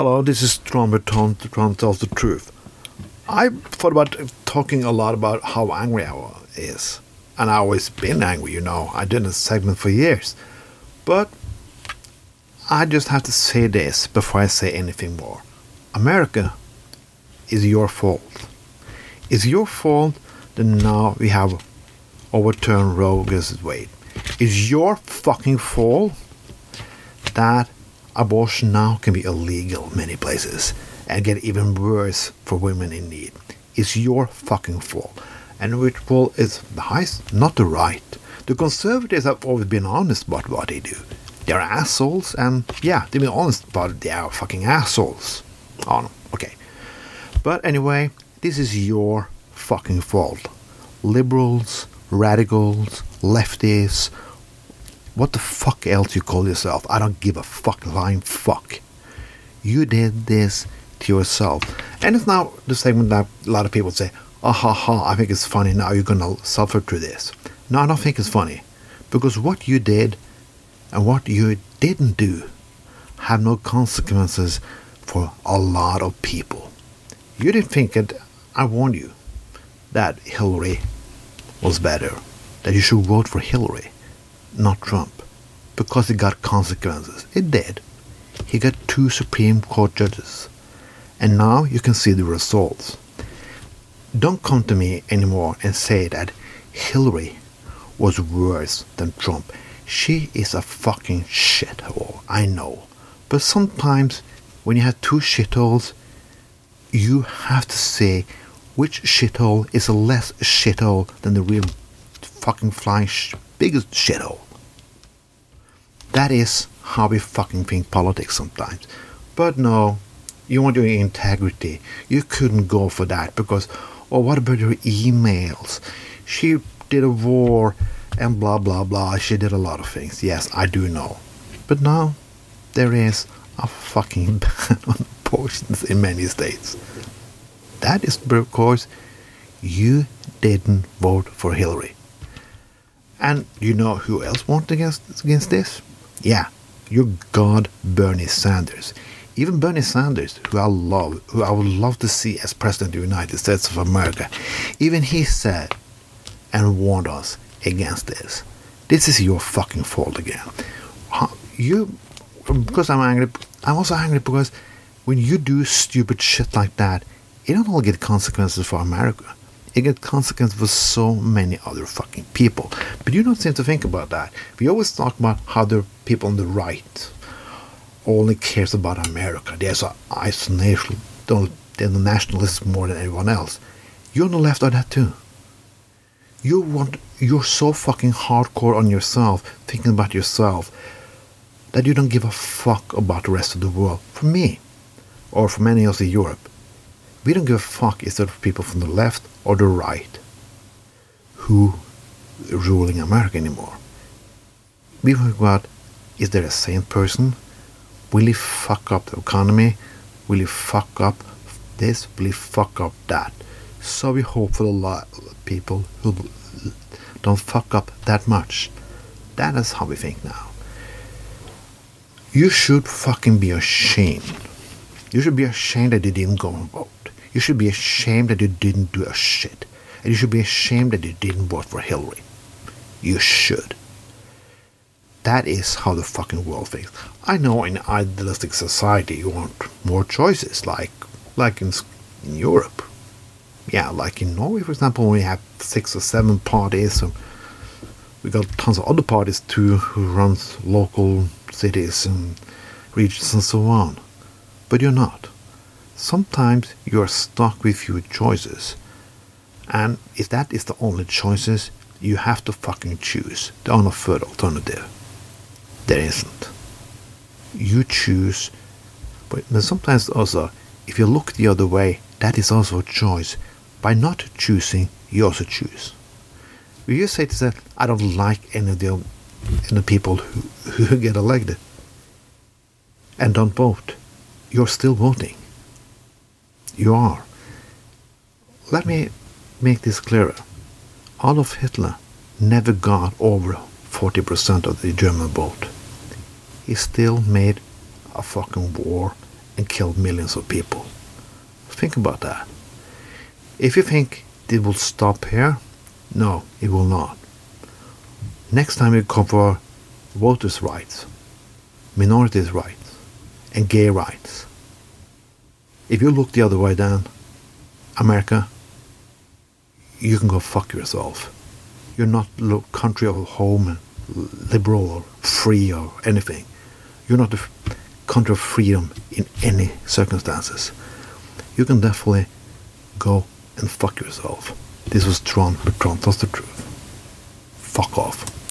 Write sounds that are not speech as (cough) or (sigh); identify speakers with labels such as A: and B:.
A: Hello, this is to Trond tells the truth. I thought about talking a lot about how angry I is. And I always been angry, you know. I did a segment for years. But I just have to say this before I say anything more. America is your fault. It's your fault that now we have overturned Roe versus Wade. It's your fucking fault that abortion now can be illegal many places and get even worse for women in need. It's your fucking fault. And which fault is the highest? Not the right. The conservatives have always been honest about what they do. They're assholes, and yeah, they've been honest about. They are fucking assholes. Oh no, okay. But anyway, this is your fucking fault. Liberals, radicals, lefties, what the fuck else you call yourself? I don't give a fuck line fuck. You did this to yourself. And it's now the segment that a lot of people say, ah ha ha, I think it's funny, now you're gonna suffer through this. No, I don't think it's funny. Because what you did and what you didn't do have no consequences for a lot of people. You didn't think it, I warned you, that Hillary was better, that you should vote for Hillary not Trump, because it got consequences. It did. He got two Supreme Court judges. And now you can see the results. Don't come to me anymore and say that Hillary was worse than Trump. She is a fucking shithole, I know. But sometimes when you have two shitholes, you have to say which shithole is a less shithole than the real fucking flying sh- biggest shithole. That is how we fucking think politics sometimes. But no, you want your integrity. You couldn't go for that because, oh, what about your emails? She did a war and blah blah blah. She did a lot of things. Yes, I do know. But now, there is a fucking (laughs) ban on abortions in many states. That is because you didn't vote for Hillary. And you know who else voted against against this? Yeah, your god Bernie Sanders. Even Bernie Sanders, who I love, who I would love to see as president of the United States of America, even he said and warned us against this. This is your fucking fault again. You, because I'm angry. I'm also angry because when you do stupid shit like that, it don't only get consequences for America. It gets consequences for so many other fucking people. But you don't seem to think about that. We always talk about how the people on the right only cares about America. They're so isolational. Don't- They're the nationalists more than anyone else. You're on the left of that too. You want you're so fucking hardcore on yourself, thinking about yourself, that you don't give a fuck about the rest of the world. For me, or for many us in Europe, we don't give a fuck if there are people from the left or the right who are ruling America anymore. We think about is there a sane person? Will he fuck up the economy? Will he fuck up this? Will he fuck up that? So we hope for a lot of people who don't fuck up that much. That is how we think now. You should fucking be ashamed. You should be ashamed that you didn't go and vote. You should be ashamed that you didn't do a shit. And you should be ashamed that you didn't vote for Hillary. You should. That is how the fucking world thinks. I know in idealistic society you want more choices, like like in, in Europe. Yeah, like in Norway, for example, we have six or seven parties. And we got tons of other parties too who runs local cities and regions and so on. But you're not. Sometimes you are stuck with few choices. And if that is the only choices, you have to fucking choose. There are no third alternative. There isn't. You choose, but sometimes also, if you look the other way, that is also a choice. By not choosing, you also choose. If you say to say, I don't like any of the, any of the people who, (laughs) who get elected and don't vote, you're still voting. You are. Let me make this clearer. Adolf Hitler never got over 40% of the German vote. He still made a fucking war and killed millions of people. Think about that. If you think it will stop here, no, it will not. Next time you come for voters' rights, minorities' rights, and gay rights, if you look the other way down, America, you can go fuck yourself. You're not a country of home, liberal or free or anything. You're not a country of freedom in any circumstances. You can definitely go and fuck yourself. This was Trump, but Trump tells the truth. Fuck off.